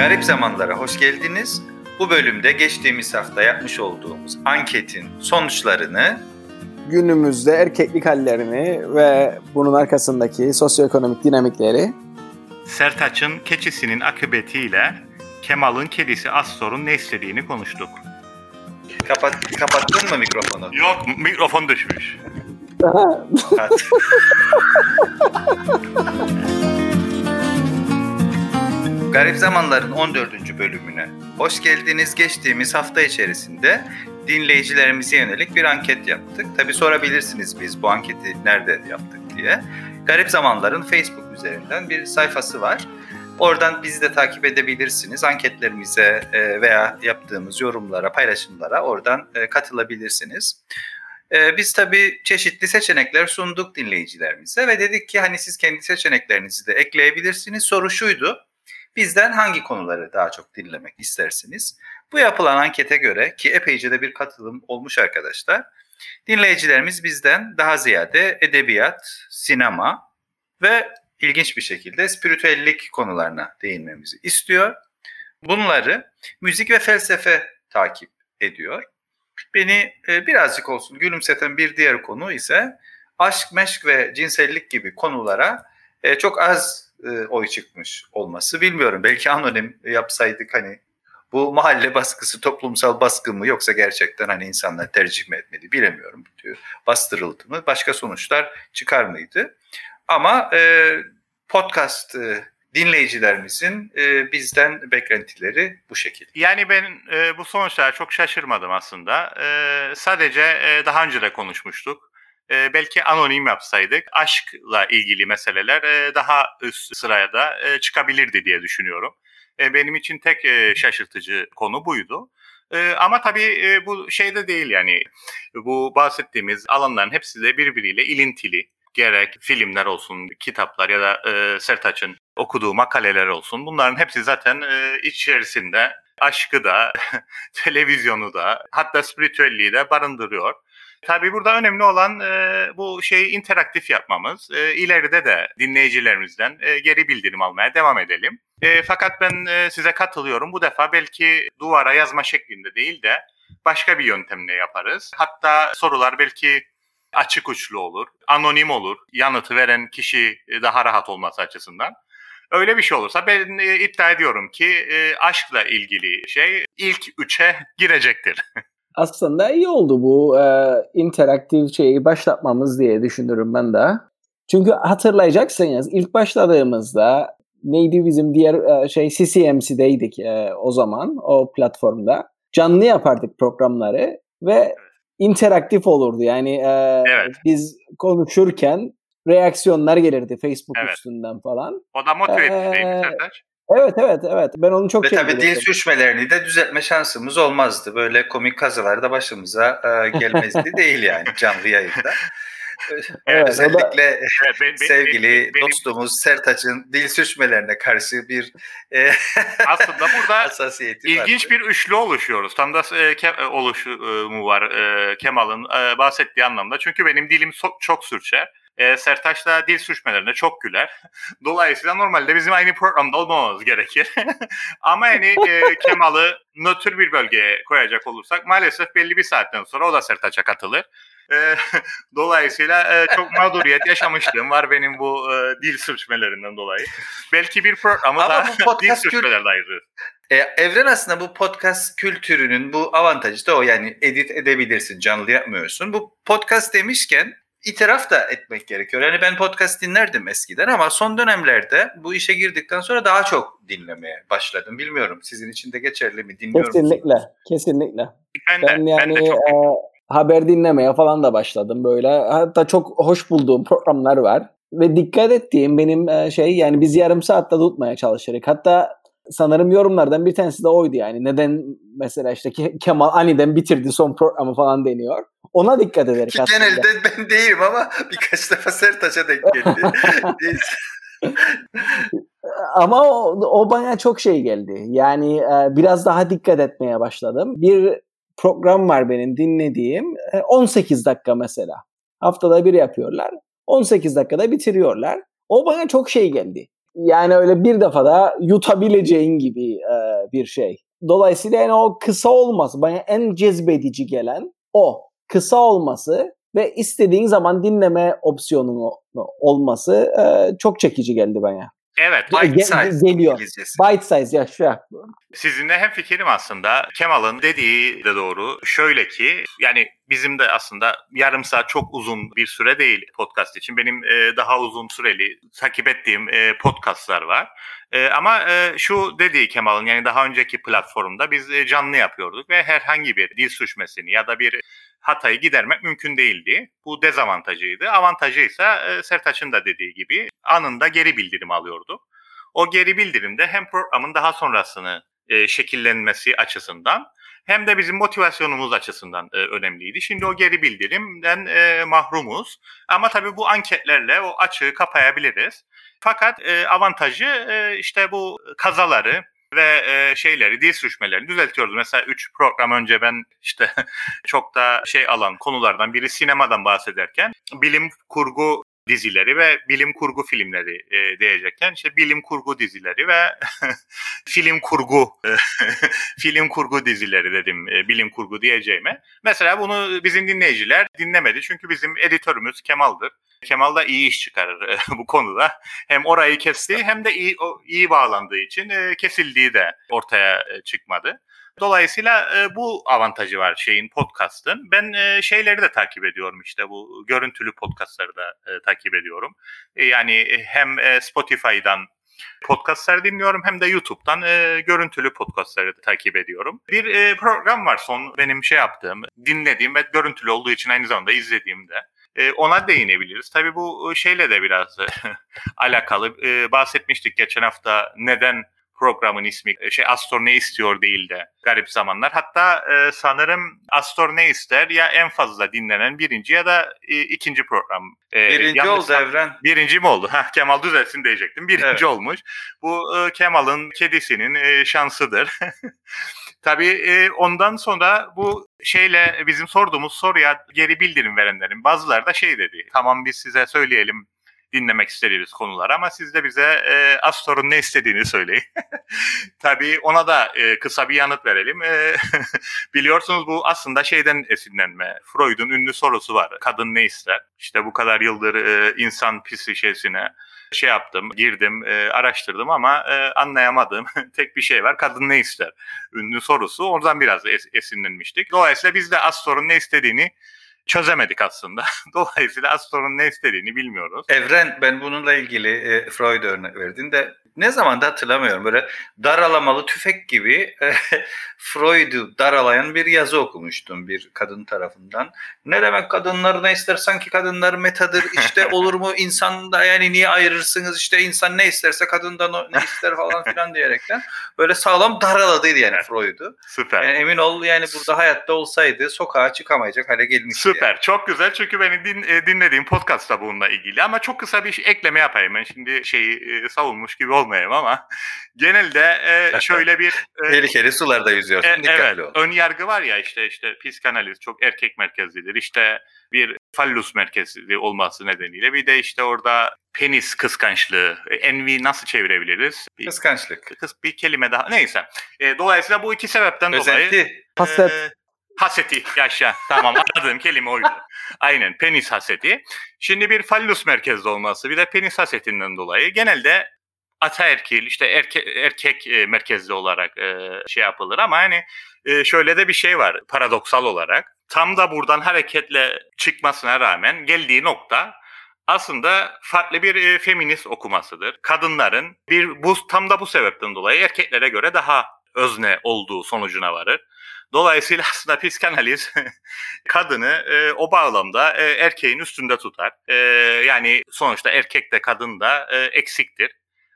Garip zamanlara hoş geldiniz. Bu bölümde geçtiğimiz hafta yapmış olduğumuz anketin sonuçlarını günümüzde erkeklik hallerini ve bunun arkasındaki sosyoekonomik dinamikleri Sertaç'ın keçisinin akıbetiyle Kemal'ın kedisi Astor'un ne istediğini konuştuk. kapat kapattın mı mikrofonu? Yok mikrofon düşmüş. Garip Zamanların 14. bölümüne hoş geldiniz. Geçtiğimiz hafta içerisinde dinleyicilerimize yönelik bir anket yaptık. Tabi sorabilirsiniz biz bu anketi nerede yaptık diye. Garip Zamanların Facebook üzerinden bir sayfası var. Oradan bizi de takip edebilirsiniz. Anketlerimize e, veya yaptığımız yorumlara, paylaşımlara oradan e, katılabilirsiniz. E, Biz tabii çeşitli seçenekler sunduk dinleyicilerimize ve dedik ki hani siz kendi seçeneklerinizi de ekleyebilirsiniz. Soru şuydu. Bizden hangi konuları daha çok dinlemek istersiniz? Bu yapılan ankete göre ki epeyce de bir katılım olmuş arkadaşlar. Dinleyicilerimiz bizden daha ziyade edebiyat, sinema ve ilginç bir şekilde spiritüellik konularına değinmemizi istiyor. Bunları müzik ve felsefe takip ediyor. Beni e, birazcık olsun gülümseten bir diğer konu ise aşk, meşk ve cinsellik gibi konulara e, çok az e, oy çıkmış olması. Bilmiyorum belki anonim yapsaydık hani bu mahalle baskısı toplumsal baskı mı yoksa gerçekten hani insanlar tercih mi etmedi bilemiyorum. Bastırıldı mı başka sonuçlar çıkar mıydı? Ama e, podcast e, dinleyicilerimizin e, bizden beklentileri bu şekilde. Yani ben e, bu sonuçlara çok şaşırmadım aslında. E, sadece e, daha önce de konuşmuştuk. E, belki anonim yapsaydık aşkla ilgili meseleler e, daha üst sıraya da e, çıkabilirdi diye düşünüyorum. E, benim için tek e, şaşırtıcı konu buydu. E, ama tabii e, bu şey de değil yani bu bahsettiğimiz alanların hepsi de birbiriyle ilintili. Gerek filmler olsun, kitaplar ya da e, Sertaç'ın okuduğu makaleler olsun. Bunların hepsi zaten e, içerisinde aşkı da, televizyonu da, hatta spiritüelliği de barındırıyor. Tabii burada önemli olan e, bu şeyi interaktif yapmamız. E, ileride de dinleyicilerimizden e, geri bildirim almaya devam edelim. E, fakat ben e, size katılıyorum. Bu defa belki duvara yazma şeklinde değil de başka bir yöntemle yaparız. Hatta sorular belki açık uçlu olur, anonim olur. Yanıtı veren kişi daha rahat olması açısından. Öyle bir şey olursa ben e, iddia ediyorum ki e, aşkla ilgili şey ilk üçe girecektir. aslında iyi oldu bu e, interaktif şeyi başlatmamız diye düşünürüm ben de. Çünkü hatırlayacaksınız ilk başladığımızda neydi bizim diğer e, şey CCMC'deydik e, o zaman o platformda. Canlı yapardık programları ve interaktif olurdu. Yani e, Evet. biz konuşurken reaksiyonlar gelirdi Facebook Evet. üstünden falan. O da motive edici değil mi Ee? Evet evet evet ben onu çok Ve tabii sevdim. dil sürçmelerini de düzeltme şansımız olmazdı. Böyle komik kazılar da başımıza e, gelmezdi değil yani canlı yayında. Evet, da- Özellikle Evet, ben- ben- sevgili benim- benim- dostumuz Sertaç'ın dil sürçmelerine karşı bir e, aslında burada. İlginç bir üçlü oluşuyoruz. Tam da e, ke- e, oluşumu var e, Kemal'ın e, bahsettiği anlamda. Çünkü benim dilim so- çok sürçer. E, Sertaç da dil sürçmelerine çok güler. Dolayısıyla normalde bizim aynı programda olmamamız gerekir. Ama yani e, Kemal'ı nötr bir bölgeye koyacak olursak maalesef belli bir saatten sonra o da Sertaç'a katılır. E, dolayısıyla e, çok mağduriyet yaşamışlığım var benim bu e, dil sürçmelerinden dolayı. Belki bir programı Ama da dil sürçmelerle ayırırız. E, Evren aslında bu podcast kültürünün bu avantajı da o yani edit edebilirsin, canlı yapmıyorsun. Bu podcast demişken itiraf da etmek gerekiyor. Yani ben podcast dinlerdim eskiden ama son dönemlerde bu işe girdikten sonra daha çok dinlemeye başladım. Bilmiyorum sizin için de geçerli mi? Dinliyor musunuz? Kesinlikle kesinlikle. Ben de, Ben yani ben de çok e, haber dinlemeye falan da başladım böyle. Hatta çok hoş bulduğum programlar var. Ve dikkat ettiğim benim e, şey yani biz yarım saatte tutmaya çalışırız. Hatta sanırım yorumlardan bir tanesi de oydu yani. Neden mesela işte Ke- Kemal aniden bitirdi son programı falan deniyor. Ona dikkat ederek Ki aslında. genelde ben değilim ama birkaç defa Sertaç'a denk geldi. Ama o, o bana çok şey geldi. Yani e, biraz daha dikkat etmeye başladım. Bir program var benim dinlediğim. e, 18 dakika mesela. Haftada bir yapıyorlar. 18 dakikada bitiriyorlar. O bana çok şey geldi. Yani öyle bir defada yutabileceğin gibi e, bir şey. Dolayısıyla yani o kısa olması bana en cezbedici gelen o. Kısa olması ve istediğin zaman dinleme opsiyonunun olması e, çok çekici geldi bana. Evet. Bite size geliyor. Bite size yaşa. Sizinle hem fikrim aslında. Kemal'ın dediği de doğru. Şöyle ki yani bizim de aslında yarım saat çok uzun bir süre değil podcast için. Benim e, daha uzun süreli takip ettiğim e, podcastlar var. E, ama e, şu dediği Kemal'ın yani daha önceki platformda biz e, canlı yapıyorduk ve herhangi bir dil suçmesini ya da bir hatayı gidermek mümkün değildi. Bu dezavantajıydı. Avantajı ise e, Sertaç'ın da dediği gibi anında geri bildirim alıyorduk. O geri bildirimde hem programın daha sonrasını e, şekillenmesi açısından hem de bizim motivasyonumuz açısından e, önemliydi. Şimdi o geri bildirimden e, mahrumuz. Ama tabii bu anketlerle o açığı kapayabiliriz. Fakat e, avantajı e, işte bu kazaları, ve e, şeyleri, dil sürüşmelerini düzeltiyoruz. Mesela 3 program önce ben işte çok da şey alan konulardan biri sinemadan bahsederken bilim kurgu dizileri ve bilim kurgu filmleri e, diyecekken işte bilim kurgu dizileri ve film kurgu film kurgu dizileri dedim e, bilim kurgu diyeceğime. Mesela bunu bizim dinleyiciler dinlemedi çünkü bizim editörümüz Kemal'dır. Kemal da iyi iş çıkarır e, bu konuda. Hem orayı kesti hem de iyi o, iyi bağlandığı için e, kesildiği de ortaya e, çıkmadı. Dolayısıyla e, bu avantajı var şeyin podcast'ın. Ben e, şeyleri de takip ediyorum işte bu görüntülü podcast'ları da e, takip ediyorum. E, yani e, hem e, Spotify'dan podcastlar dinliyorum hem de YouTube'dan e, görüntülü podcastları takip ediyorum. Bir e, program var son benim şey yaptığım, dinlediğim ve görüntülü olduğu için aynı zamanda izlediğimde. E, ona değinebiliriz. Tabii bu şeyle de biraz alakalı. E, bahsetmiştik geçen hafta neden programın ismi e, şey Astor ne istiyor değil de garip zamanlar. Hatta e, sanırım Astor ne ister ya en fazla dinlenen birinci ya da e, ikinci program. E, birinci oldu Evren. Birinci mi oldu? Heh, Kemal düzelsin diyecektim. Birinci evet. olmuş. Bu e, Kemal'ın kedisinin e, şansıdır. Tabii e, ondan sonra bu şeyle bizim sorduğumuz soruya geri bildirim verenlerin bazıları da şey dedi. Tamam biz size söyleyelim dinlemek istediğiniz konular ama siz de bize e, Astor'un ne istediğini söyleyin. Tabii ona da e, kısa bir yanıt verelim. E, biliyorsunuz bu aslında şeyden esinlenme. Freud'un ünlü sorusu var. Kadın ne ister? İşte bu kadar yıldır e, insan psikolojisine şey yaptım, girdim, e, araştırdım ama e, anlayamadığım tek bir şey var. Kadın ne ister? Ünlü sorusu. Oradan biraz es- esinlenmiştik. Dolayısıyla biz de Astor'un ne istediğini çözemedik aslında. Dolayısıyla Astor'un ne istediğini bilmiyoruz. Evren ben bununla ilgili e, Freud örnek verdin de ne zaman da hatırlamıyorum böyle daralamalı tüfek gibi e, Freud'u daralayan bir yazı okumuştum bir kadın tarafından. Ne demek kadınlar ne ister sanki kadınlar metadır işte olur mu insan da yani niye ayırırsınız işte insan ne isterse kadından ne ister falan filan diyerekten böyle sağlam daraladıydı yani Freud'u. Süper. Yani emin ol yani burada hayatta olsaydı sokağa çıkamayacak hale gelmişti. Süper. Yani. Çok güzel çünkü beni din, e, dinlediğim podcast da bununla ilgili ama çok kısa bir ekleme yapayım. Ben şimdi şeyi e, savunmuş gibi olmayayım ama genelde e, şöyle bir... E, Tehlikeli sularda yüzüyorsun. E, evet. Ol. Ön yargı var ya işte işte psikanaliz çok erkek merkezlidir. İşte bir fallus merkezli olması nedeniyle bir de işte orada penis kıskançlığı, envy nasıl çevirebiliriz? Bir, Kıskançlık. Kıs, bir kelime daha. Neyse. E, dolayısıyla bu iki sebepten Özenti. dolayı... Haset. E, haseti yaşa. Tamam anladığım kelime oydu. Aynen penis haseti. Şimdi bir fallus merkezli olması bir de penis hasetinden dolayı genelde ataerkil işte erke, erkek e, merkezli olarak e, şey yapılır ama hani e, şöyle de bir şey var paradoksal olarak. Tam da buradan hareketle çıkmasına rağmen geldiği nokta aslında farklı bir e, feminist okumasıdır. Kadınların bir bu tam da bu sebepten dolayı erkeklere göre daha özne olduğu sonucuna varır. Dolayısıyla aslında psikanaliz kadını e, o bağlamda e, erkeğin üstünde tutar. E, yani sonuçta erkek de kadın da e, eksiktir.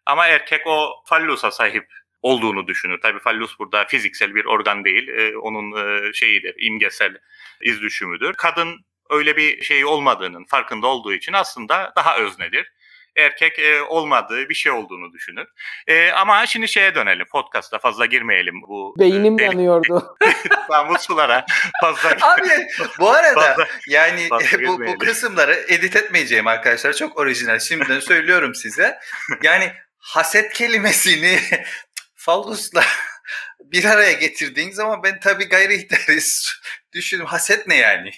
Ama erkek o fallusa sahip olduğunu düşünür. Tabii fallus burada fiziksel bir organ değil. E, onun e, şeyidir, imgesel iz düşümüdür. Kadın öyle bir şey olmadığının farkında olduğu için aslında daha öznedir erkek e, olmadığı bir şey olduğunu düşünür. E, ama şimdi şeye dönelim. Podcast'a fazla girmeyelim. bu. Beynim e, yanıyordu. ben bu sulara fazla Abi bu arada fazla, yani fazla bu, bu kısımları edit etmeyeceğim arkadaşlar. Çok orijinal. Şimdiden söylüyorum size. Yani haset kelimesini Fallus'la bir araya getirdiğin zaman ben tabii gayri ihtiyarız düşündüm. Haset ne yani?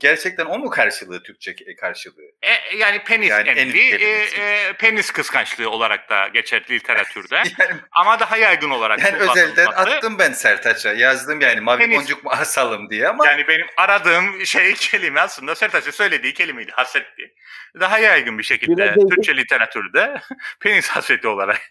Gerçekten o mu karşılığı Türkçe karşılığı? E, yani penis yani envi, e, e, penis kıskançlığı olarak da geçer literatürde. yani, Ama daha yaygın olarak Yani özelden attım ben Sertaç'a. Yazdım yani mavi penis. boncuk mu asalım diye ama. Yani benim aradığım şey kelime aslında Sertaç'ın söylediği kelimeydi hasetti. Daha yaygın bir şekilde Türkçe literatürde penis haseti olarak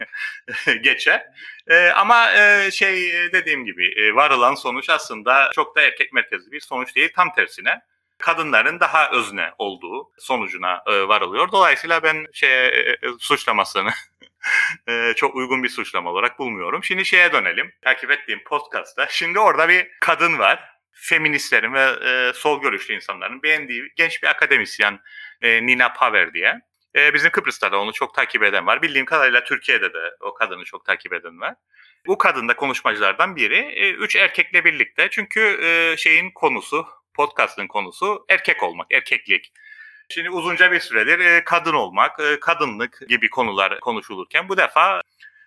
geçer. E, ama e, şey dediğim gibi e, varılan sonuç aslında çok da erkek merkezli bir sonuç değil. Tam tersine kadınların daha özne olduğu sonucuna e, varılıyor. Dolayısıyla ben şey e, suçlamasını e, çok uygun bir suçlama olarak bulmuyorum. Şimdi şeye dönelim. Takip ettiğim podcast'ta. Şimdi orada bir kadın var. Feministlerin ve e, sol görüşlü insanların beğendiği genç bir akademisyen e, Nina Paver diye. E, bizim Kıbrıs'ta da onu çok takip eden var. Bildiğim kadarıyla Türkiye'de de o kadını çok takip eden var. Bu kadın da konuşmacılardan biri. E, üç erkekle birlikte. Çünkü e, şeyin konusu, podcast'ın konusu erkek olmak, erkeklik. Şimdi uzunca bir süredir e, kadın olmak, e, kadınlık gibi konular konuşulurken bu defa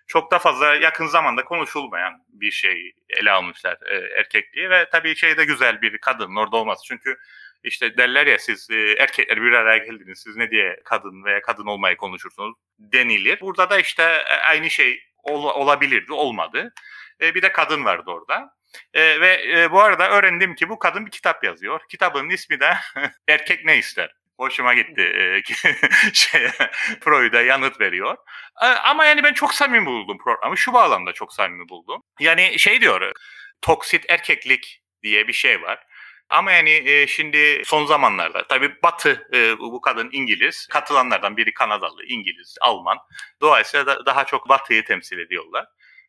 çok da fazla yakın zamanda konuşulmayan bir şey ele almışlar e, erkekliği ve tabii şey de güzel bir kadının orada olması. Çünkü işte derler ya siz erkekler bir araya geldiniz siz ne diye kadın veya kadın olmayı konuşursunuz denilir. Burada da işte aynı şey ol, olabilirdi olmadı. Bir de kadın vardı orada. E, ve e, bu arada öğrendim ki bu kadın bir kitap yazıyor. Kitabın ismi de Erkek Ne İster. Hoşuma gitti. E, şey, Freud'a yanıt veriyor. E, ama yani ben çok samimi buldum programı. Şu bağlamda çok samimi buldum. Yani şey diyor, toksit erkeklik diye bir şey var. Ama yani e, şimdi son zamanlarda tabii Batı e, bu kadın İngiliz, katılanlardan biri Kanadalı, İngiliz, Alman. Dolayısıyla da, daha çok Batı'yı temsil ediyorlar.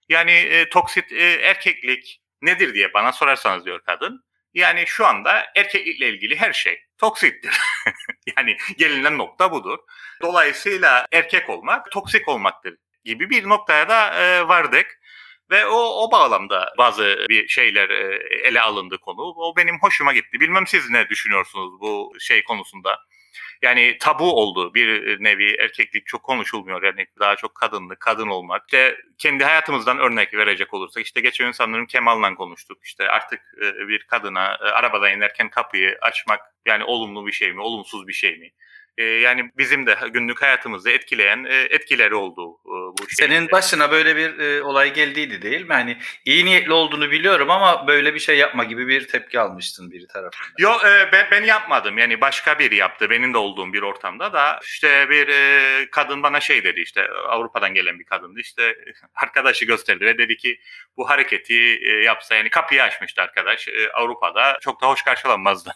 Yani toksit erkeklik nedir diye bana sorarsanız diyor kadın. Yani şu anda erkeklikle ilgili her şey toksittir. yani gelinen nokta budur. Dolayısıyla erkek olmak toksik olmaktır gibi bir noktaya da e, vardık. Ve o, o bağlamda bazı bir şeyler e, ele alındı konu. O benim hoşuma gitti. Bilmem siz ne düşünüyorsunuz bu şey konusunda? Yani tabu oldu bir nevi erkeklik çok konuşulmuyor. Yani daha çok kadınlık, kadın olmak. İşte kendi hayatımızdan örnek verecek olursak işte geçen gün sanırım Kemal'la konuştuk. İşte artık e, bir kadına e, arabadan inerken kapıyı açmak yani olumlu bir şey mi, olumsuz bir şey mi? E, yani bizim de günlük hayatımızda etkileyen e, etkileri olduğu e, bu şey. Senin başına böyle bir e, olay geldiydi değil mi? Hani iyi niyetli olduğunu biliyorum ama böyle bir şey yapma gibi bir tepki almıştın biri tarafından. Yok e, ben, ben yapmadım. Yani başka biri yaptı. Benim de olduğum bir ortamda da işte bir e, kadın bana şey dedi işte Avrupa'dan gelen bir kadındı. işte arkadaşı gösterdi ve dedi ki bu hareketi e, yapsa yani kapıyı açmıştı arkadaş. E, Avrupa'da çok da hoş karşılanmazdı.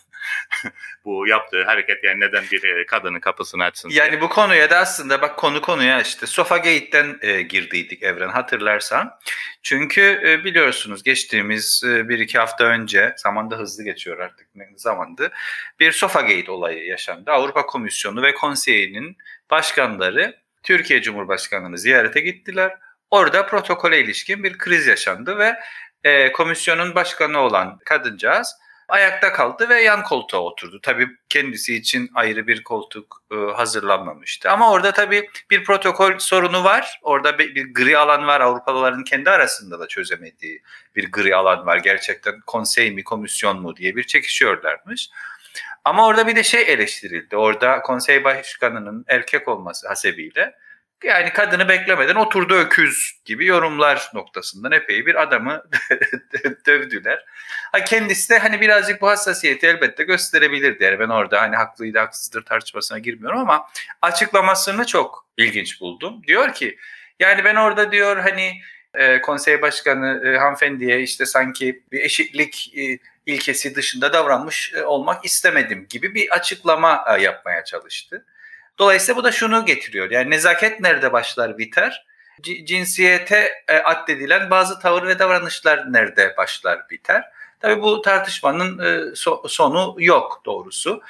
bu yaptığı hareket yani neden bir e, kadının kapısını açsın Yani diye. bu konuya da aslında bak konu konuya işte Sofagate'den e, girdiydik Evren hatırlarsan. Çünkü e, biliyorsunuz geçtiğimiz e, bir iki hafta önce zamanda hızlı geçiyor artık ne zamandı bir Sofagate olayı yaşandı. Avrupa Komisyonu ve Konseyi'nin başkanları Türkiye Cumhurbaşkanı'nı ziyarete gittiler. Orada protokole ilişkin bir kriz yaşandı ve e, komisyonun başkanı olan kadıncağız ayakta kaldı ve yan koltuğa oturdu. Tabii kendisi için ayrı bir koltuk e, hazırlanmamıştı. Ama orada tabii bir protokol sorunu var. Orada bir, bir gri alan var. Avrupalıların kendi arasında da çözemediği bir gri alan var. Gerçekten konsey mi, komisyon mu diye bir çekişiyorlarmış. Ama orada bir de şey eleştirildi. Orada konsey başkanının erkek olması hasebiyle yani kadını beklemeden oturdu öküz gibi yorumlar noktasından epey bir adamı dövdüler. Ha kendisi de hani birazcık bu hassasiyeti elbette gösterebilirdi. Yani ben orada hani haklıydı haksızdır tartışmasına girmiyorum ama açıklamasını çok ilginç buldum. Diyor ki yani ben orada diyor hani e, konsey başkanı e, hanımefendiye işte sanki bir eşitlik e, ilkesi dışında davranmış e, olmak istemedim gibi bir açıklama e, yapmaya çalıştı. Dolayısıyla bu da şunu getiriyor. Yani nezaket nerede başlar biter? C- cinsiyete e, addedilen bazı tavır ve davranışlar nerede başlar biter? Tabii bu tartışmanın e, so- sonu yok doğrusu.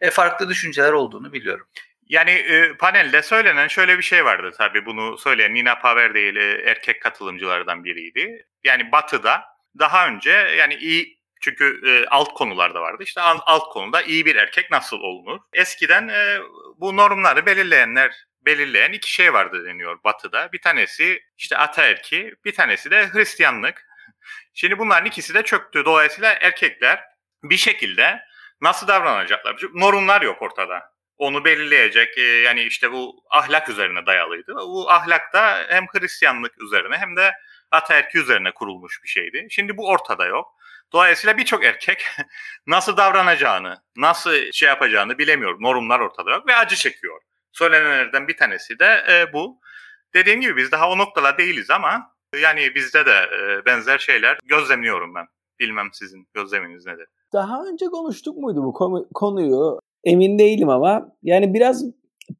E, farklı düşünceler olduğunu biliyorum. Yani e, panelde söylenen şöyle bir şey vardı tabii bunu söyleyen Nina Paver değil e, erkek katılımcılardan biriydi. Yani Batı'da daha önce yani iyi Çünkü e, alt konular da vardı. İşte alt konuda iyi bir erkek nasıl olunur? Eskiden e, bu normları belirleyenler belirleyen iki şey vardı deniyor Batı'da. Bir tanesi işte ataerki, bir tanesi de Hristiyanlık. Şimdi bunların ikisi de çöktü. Dolayısıyla erkekler bir şekilde nasıl davranacaklar? Normlar yok ortada. Onu belirleyecek e, yani işte bu ahlak üzerine dayalıydı. Bu ahlak da hem Hristiyanlık üzerine hem de ataerki üzerine kurulmuş bir şeydi. Şimdi bu ortada yok. Dolayısıyla birçok erkek nasıl davranacağını, nasıl şey yapacağını bilemiyor. Normlar ortada yok ve acı çekiyor. Söylenenlerden bir tanesi de e, bu. Dediğim gibi biz daha o noktalar değiliz ama yani bizde de e, benzer şeyler gözlemliyorum ben. Bilmem sizin gözleminiz nedir? Daha önce konuştuk muydu bu konuyu? Emin değilim ama yani biraz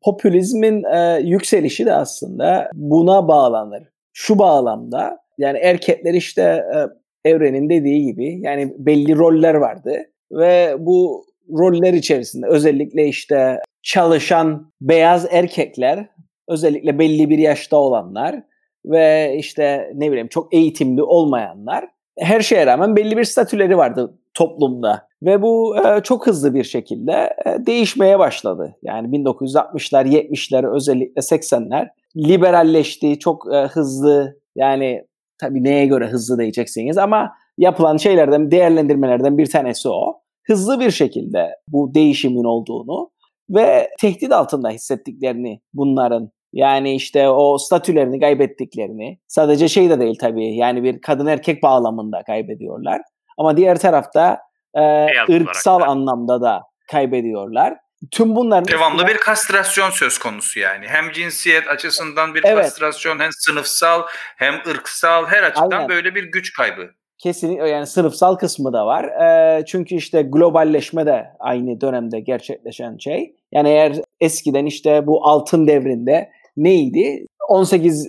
popülizmin e, yükselişi de aslında buna bağlanır. Şu bağlamda yani erkekler işte e, evrenin dediği gibi yani belli roller vardı ve bu roller içerisinde özellikle işte çalışan beyaz erkekler özellikle belli bir yaşta olanlar ve işte ne bileyim çok eğitimli olmayanlar her şeye rağmen belli bir statüleri vardı toplumda ve bu e, çok hızlı bir şekilde e, değişmeye başladı. Yani 1960'lar, 70'ler özellikle 80'ler liberalleşti, çok e, hızlı yani tabii neye göre hızlı diyeceksiniz ama yapılan şeylerden, değerlendirmelerden bir tanesi o. Hızlı bir şekilde bu değişimin olduğunu ve tehdit altında hissettiklerini bunların yani işte o statülerini kaybettiklerini sadece şey de değil tabii yani bir kadın erkek bağlamında kaybediyorlar. Ama diğer tarafta e, ırksal anlamda da kaybediyorlar. Tüm bunların devamlı bir kastrasyon söz konusu yani. Hem cinsiyet açısından bir evet. kastrasyon hem sınıfsal hem ırksal her açıdan Aynen. böyle bir güç kaybı. Kesinlikle yani sınıfsal kısmı da var. E, çünkü işte globalleşme de aynı dönemde gerçekleşen şey. Yani eğer eskiden işte bu altın devrinde neydi? 18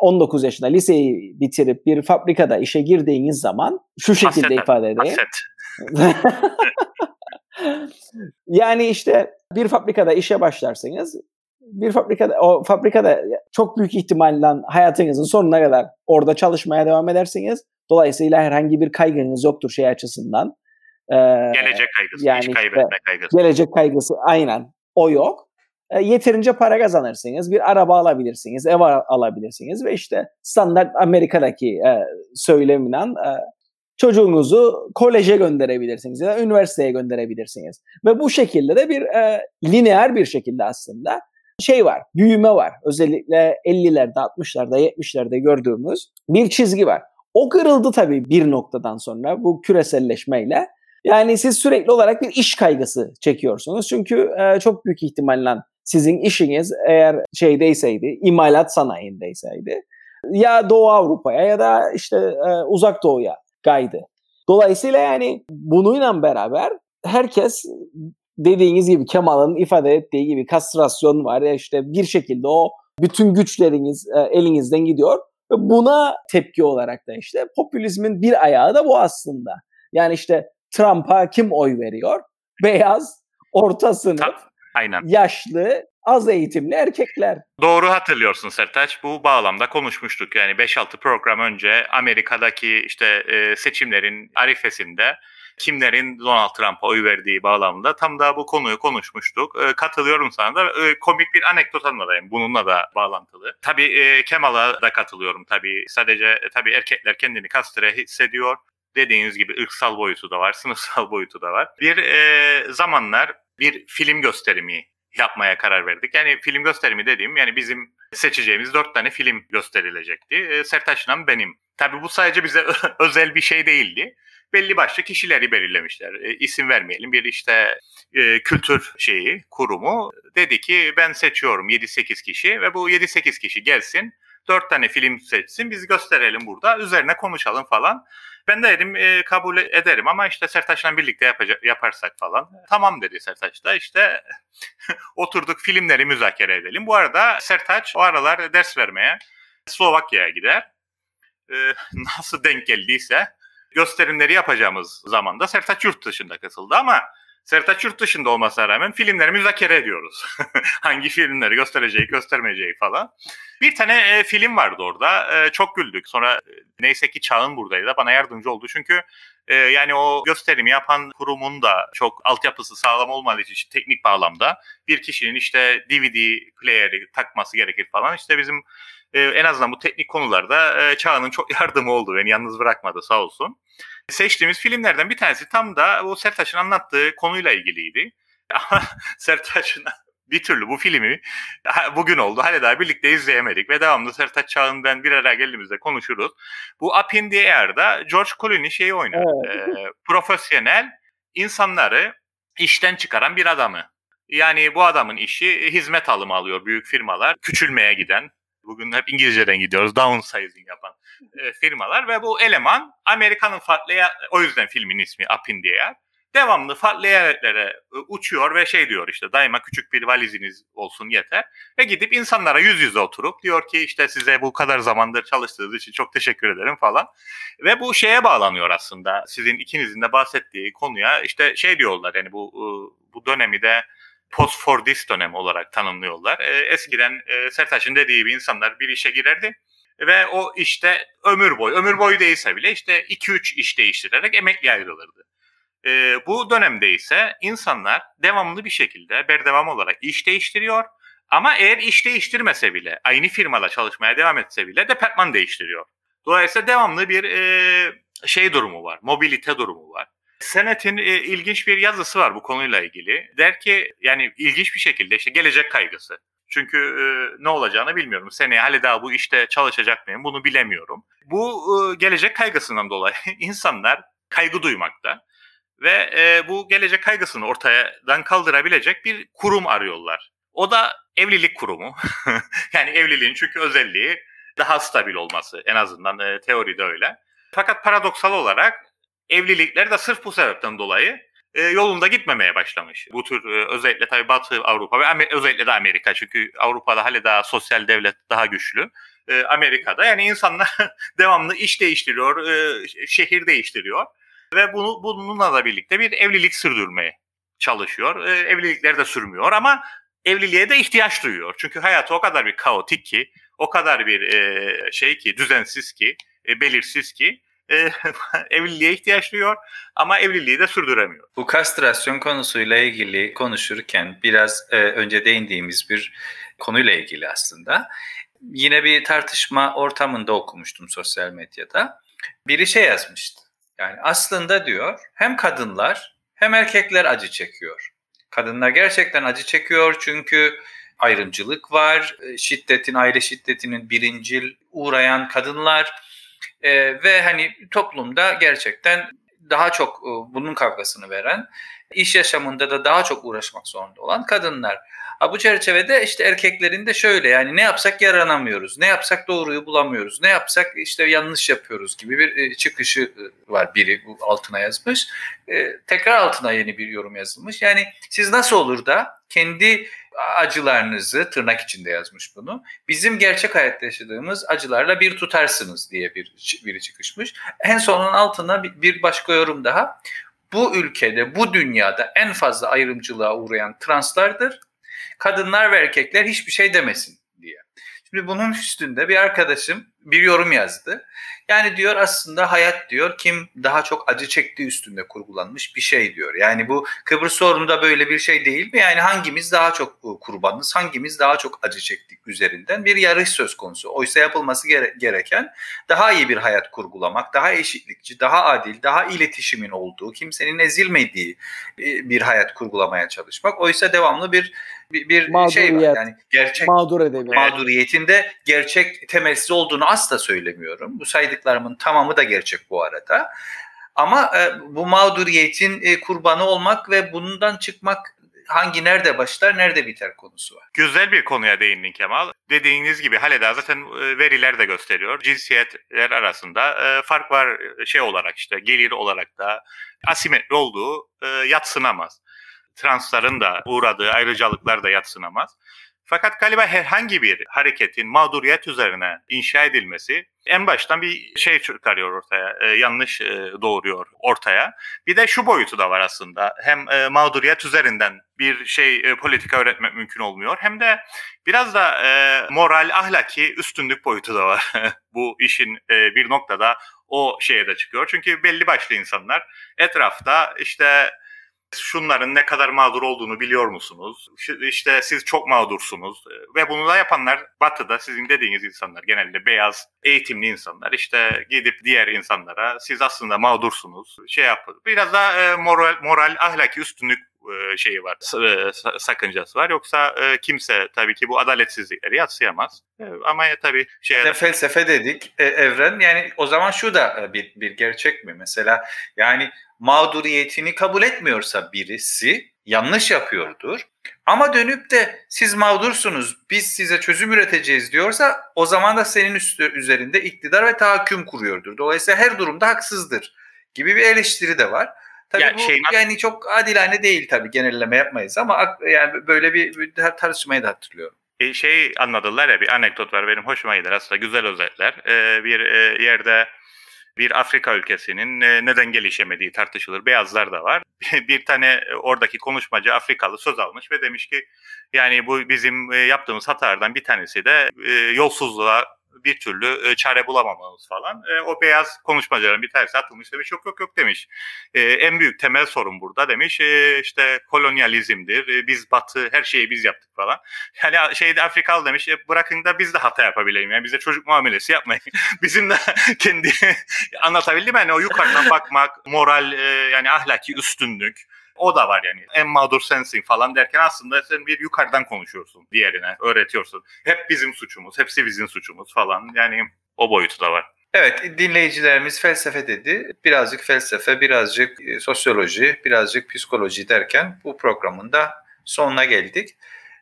19 yaşında liseyi bitirip bir fabrikada işe girdiğiniz zaman şu şekilde Haset, ifade edeyim. yani işte bir fabrikada işe başlarsanız bir fabrikada o fabrikada çok büyük ihtimalle hayatınızın sonuna kadar orada çalışmaya devam edersiniz. Dolayısıyla herhangi bir kaygınız yoktur şey açısından. Ee, gelecek kaygısı, yani iş kaybetme işte, kaygısı. Gelecek kaygısı aynen o yok. E, yeterince para kazanırsınız, bir araba alabilirsiniz, ev alabilirsiniz ve işte standart Amerika'daki e, söylemiyle e, çocuğunuzu koleje gönderebilirsiniz ya da üniversiteye gönderebilirsiniz. Ve bu şekilde de bir e, lineer bir şekilde aslında şey var, büyüme var. Özellikle 50'lerde, 60'larda, 70'lerde gördüğümüz bir çizgi var. O kırıldı tabii bir noktadan sonra bu küreselleşmeyle. Yani siz sürekli olarak bir iş kaygısı çekiyorsunuz. Çünkü e, çok büyük ihtimalle sizin işiniz eğer şeydeyseydi, imalat sanayindeyseydi ya Doğu Avrupa'ya ya da işte e, Uzak Doğu'ya kaydı. Dolayısıyla yani bununla beraber herkes dediğiniz gibi Kemal'ın ifade ettiği gibi kastrasyon var ya işte bir şekilde o bütün güçleriniz e, elinizden gidiyor. Ve buna tepki olarak da işte popülizmin bir ayağı da bu aslında. Yani işte Trump'a kim oy veriyor? Beyaz, orta sınıf, Aynen. yaşlı, az eğitimli erkekler. Doğru hatırlıyorsun Sertaç. Bu bağlamda konuşmuştuk. Yani 5-6 program önce Amerika'daki işte e, seçimlerin arifesinde kimlerin Donald Trump'a oy verdiği bağlamında tam da bu konuyu konuşmuştuk. E, katılıyorum sana da e, komik bir anekdot anlatayım bununla da bağlantılı. Tabii e, Kemal'a da katılıyorum tabii. Sadece e, tabii erkekler kendini kastre hissediyor. Dediğiniz gibi ırksal boyutu da var, sınıfsal boyutu da var. Bir e, zamanlar bir film gösterimi yapmaya karar verdik. Yani film gösterimi dediğim yani bizim seçeceğimiz dört tane film gösterilecekti. E, Sertaç'la benim. Tabii bu sadece bize özel bir şey değildi. Belli başlı kişileri belirlemişler. E, isim vermeyelim. Bir işte e, kültür şeyi, kurumu dedi ki ben seçiyorum 7-8 kişi ve bu 7-8 kişi gelsin. Dört tane film seçsin biz gösterelim burada üzerine konuşalım falan. Ben de dedim e, kabul ederim ama işte Sertaç'la birlikte yapacak, yaparsak falan. Tamam dedi Sertaç da işte oturduk filmleri müzakere edelim. Bu arada Sertaç o aralar ders vermeye Slovakya'ya gider. E, nasıl denk geldiyse gösterimleri yapacağımız zamanda Sertaç yurt dışında katıldı ama Sertaç yurt dışında olmasına rağmen filmleri müzakere ediyoruz. Hangi filmleri göstereceği, göstermeyeceği falan. Bir tane e, film vardı orada. E, çok güldük. Sonra e, neyse ki Çağın buradaydı. Bana yardımcı oldu. Çünkü e, yani o gösterimi yapan kurumun da çok altyapısı sağlam olmadığı için teknik bağlamda bir kişinin işte DVD player'i takması gerekir falan. İşte bizim e, en azından bu teknik konularda e, Çağan'ın çok yardımı oldu. Beni yalnız bırakmadı sağ olsun. Seçtiğimiz filmlerden bir tanesi tam da o Sertaç'ın anlattığı konuyla ilgiliydi. Ama Sertaç'ın bir türlü bu filmi bugün oldu. Hala daha birlikte izleyemedik ve devamlı Sertaç Çağın ben bir araya geldiğimizde konuşuruz. Bu Up in the Air'da George Clooney şeyi oynar. Evet. E, profesyonel insanları işten çıkaran bir adamı. Yani bu adamın işi hizmet alımı alıyor büyük firmalar. Küçülmeye giden, bugün hep İngilizceden gidiyoruz, downsizing yapan e, firmalar ve bu eleman Amerika'nın farklı, o yüzden filmin ismi Up in the Air devamlı farklı yerlere e, uçuyor ve şey diyor işte daima küçük bir valiziniz olsun yeter. Ve gidip insanlara yüz yüze oturup diyor ki işte size bu kadar zamandır çalıştığınız için çok teşekkür ederim falan. Ve bu şeye bağlanıyor aslında sizin ikinizin de bahsettiği konuya işte şey diyorlar yani bu e, bu dönemi de post for this dönem olarak tanımlıyorlar. E, eskiden Sertaç'ın dediği gibi insanlar bir işe girerdi ve o işte ömür boyu, ömür boyu değilse bile işte 2-3 iş değiştirerek emekli ayrılırdı. E, bu dönemde ise insanlar devamlı bir şekilde berdevam olarak iş değiştiriyor. Ama eğer iş değiştirmese bile, aynı firmada çalışmaya devam etse bile departman değiştiriyor. Dolayısıyla devamlı bir e, şey durumu var, mobilite durumu var. Senet'in e, ilginç bir yazısı var bu konuyla ilgili. Der ki yani ilginç bir şekilde işte gelecek kaygısı. Çünkü e, ne olacağını bilmiyorum. Seneye hala daha bu işte çalışacak mıyım bunu bilemiyorum. Bu e, gelecek kaygısından dolayı insanlar kaygı duymakta ve e, bu gelecek kaygısını ortadan kaldırabilecek bir kurum arıyorlar. O da evlilik kurumu. yani evliliğin çünkü özelliği daha stabil olması en azından e, teoride öyle. Fakat paradoksal olarak evlilikler de sırf bu sebepten dolayı e, yolunda gitmemeye başlamış. Bu tür e, özellikle tabii Batı Avrupa ve Amer- özellikle de Amerika çünkü Avrupa'da hala daha sosyal devlet daha güçlü. E, Amerika'da yani insanlar devamlı iş değiştiriyor, e, şehir değiştiriyor ve bunu bununla da birlikte bir evlilik sürdürmeye çalışıyor. E, evlilikleri de sürmüyor ama evliliğe de ihtiyaç duyuyor. Çünkü hayatı o kadar bir kaotik ki, o kadar bir e, şey ki, düzensiz ki, e, belirsiz ki e, evliliğe ihtiyaç duyuyor ama evliliği de sürdüremiyor. Bu kastrasyon konusuyla ilgili konuşurken biraz e, önce değindiğimiz bir konuyla ilgili aslında. Yine bir tartışma ortamında okumuştum sosyal medyada. Biri şey yazmıştı. Yani aslında diyor hem kadınlar hem erkekler acı çekiyor. Kadınlar gerçekten acı çekiyor çünkü ayrımcılık var. E, şiddetin, aile şiddetinin birincil uğrayan kadınlar e, ve hani toplumda gerçekten daha çok e, bunun kavgasını veren, iş yaşamında da daha çok uğraşmak zorunda olan kadınlar. Ha, bu çerçevede işte erkeklerin de şöyle yani ne yapsak yaranamıyoruz, ne yapsak doğruyu bulamıyoruz, ne yapsak işte yanlış yapıyoruz gibi bir e, çıkışı e, var biri altına yazmış. E, tekrar altına yeni bir yorum yazılmış. Yani siz nasıl olur da kendi acılarınızı tırnak içinde yazmış bunu. Bizim gerçek hayatta yaşadığımız acılarla bir tutarsınız diye bir biri çıkışmış. En sonun altına bir başka yorum daha. Bu ülkede, bu dünyada en fazla ayrımcılığa uğrayan translardır kadınlar ve erkekler hiçbir şey demesin diye. Şimdi bunun üstünde bir arkadaşım bir yorum yazdı. Yani diyor aslında hayat diyor kim daha çok acı çektiği üstünde kurgulanmış bir şey diyor. Yani bu Kıbrıs sorununda böyle bir şey değil mi? Yani hangimiz daha çok kurbanız, hangimiz daha çok acı çektik üzerinden bir yarış söz konusu. Oysa yapılması gere- gereken daha iyi bir hayat kurgulamak, daha eşitlikçi, daha adil, daha iletişimin olduğu, kimsenin ezilmediği e, bir hayat kurgulamaya çalışmak. Oysa devamlı bir bir, bir şey var. Yani gerçek mağdur edemiyor. Mağduriyetinde gerçek temelsiz olduğunu asla söylemiyorum. Bu saydıklarımın tamamı da gerçek bu arada. Ama e, bu mağduriyetin e, kurbanı olmak ve bundan çıkmak hangi nerede başlar nerede biter konusu var. Güzel bir konuya değindin Kemal. Dediğiniz gibi Haleda zaten e, veriler de gösteriyor. Cinsiyetler arasında e, fark var şey olarak işte gelir olarak da asimetri olduğu e, yatsınamaz transların da uğradığı ayrıcalıklar da yatsınamaz. Fakat galiba herhangi bir hareketin mağduriyet üzerine inşa edilmesi en baştan bir şey çıkarıyor ortaya, e, yanlış e, doğuruyor ortaya. Bir de şu boyutu da var aslında. Hem e, mağduriyet üzerinden bir şey e, politika öğretmek mümkün olmuyor. Hem de biraz da e, moral, ahlaki üstünlük boyutu da var. Bu işin e, bir noktada o şeye de çıkıyor. Çünkü belli başlı insanlar etrafta işte şunların ne kadar mağdur olduğunu biliyor musunuz? İşte siz çok mağdursunuz ve bunu da yapanlar batıda sizin dediğiniz insanlar genelde beyaz eğitimli insanlar işte gidip diğer insanlara siz aslında mağdursunuz şey yapın. Biraz da e, moral, moral ahlaki üstünlük e, şeyi var, e, sakıncası var. Yoksa kimse tabii ki bu adaletsizlikleri yatsıyamaz. Ama ya tabii şey... İşte felsefe dedik, evren. Yani o zaman şu da bir, bir gerçek mi? Mesela yani mağduriyetini kabul etmiyorsa birisi yanlış yapıyordur. Ama dönüp de siz mağdursunuz, biz size çözüm üreteceğiz diyorsa o zaman da senin üstü, üzerinde iktidar ve tahakküm kuruyordur. Dolayısıyla her durumda haksızdır gibi bir eleştiri de var. Tabii yani bu şey, yani çok adilane değil tabii genelleme yapmayız ama yani böyle bir, bir tartışmayı da hatırlıyorum. Bir şey anladılar ya bir anekdot var benim hoşuma gider aslında güzel özetler. Ee, bir e, yerde bir Afrika ülkesinin e, neden gelişemediği tartışılır. Beyazlar da var. bir tane e, oradaki konuşmacı Afrikalı söz almış ve demiş ki yani bu bizim e, yaptığımız hatalardan bir tanesi de yolsuzluğa bir türlü e, çare bulamamamız falan. E, o beyaz konuşmacıların bir tanesi atılmış demiş yok yok yok demiş. E, en büyük temel sorun burada demiş işte kolonyalizmdir. Biz batı her şeyi biz yaptık falan. Yani şeyde Afrikalı demiş bırakın da biz de hata yapabilelim. Yani bize çocuk muamelesi yapmayın. Bizim de kendi anlatabildim yani o yukarıdan bakmak, moral yani ahlaki üstünlük o da var yani. En mağdur sensin falan derken aslında sen bir yukarıdan konuşuyorsun diğerine, öğretiyorsun. Hep bizim suçumuz, hepsi bizim suçumuz falan. Yani o boyutu da var. Evet dinleyicilerimiz felsefe dedi. Birazcık felsefe, birazcık e, sosyoloji, birazcık psikoloji derken bu programın da sonuna geldik.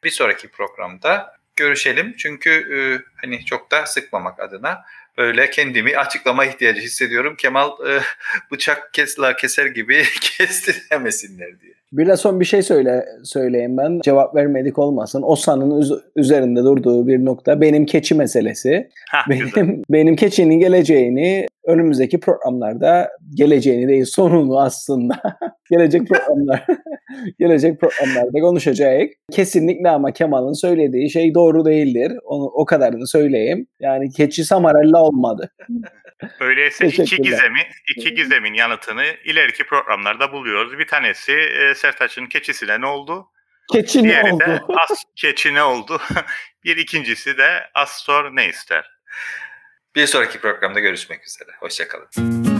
Bir sonraki programda görüşelim. Çünkü e, hani çok da sıkmamak adına öyle kendimi açıklama ihtiyacı hissediyorum. Kemal e, bıçak kesla keser gibi kestiremesinler diye. Bir de son bir şey söyle söyleyeyim ben. Cevap vermedik olmasın. Osa'nın üz- üzerinde durduğu bir nokta benim keçi meselesi. Ha, benim benim keçinin geleceğini önümüzdeki programlarda geleceğini değil sonunu aslında gelecek programlar gelecek programlarda konuşacak. Kesinlikle ama Kemal'ın söylediği şey doğru değildir. Onu o kadarını söyleyeyim. Yani keçi Samarella olmadı. Öyleyse iki gizemi, iki gizemin yanıtını ileriki programlarda buluyoruz. Bir tanesi e, Sertaç'ın keçisine ne oldu? Keçi ne oldu? de as, keçi ne oldu? bir ikincisi de Astor ne ister? Bir sonraki programda görüşmek üzere. Hoşçakalın.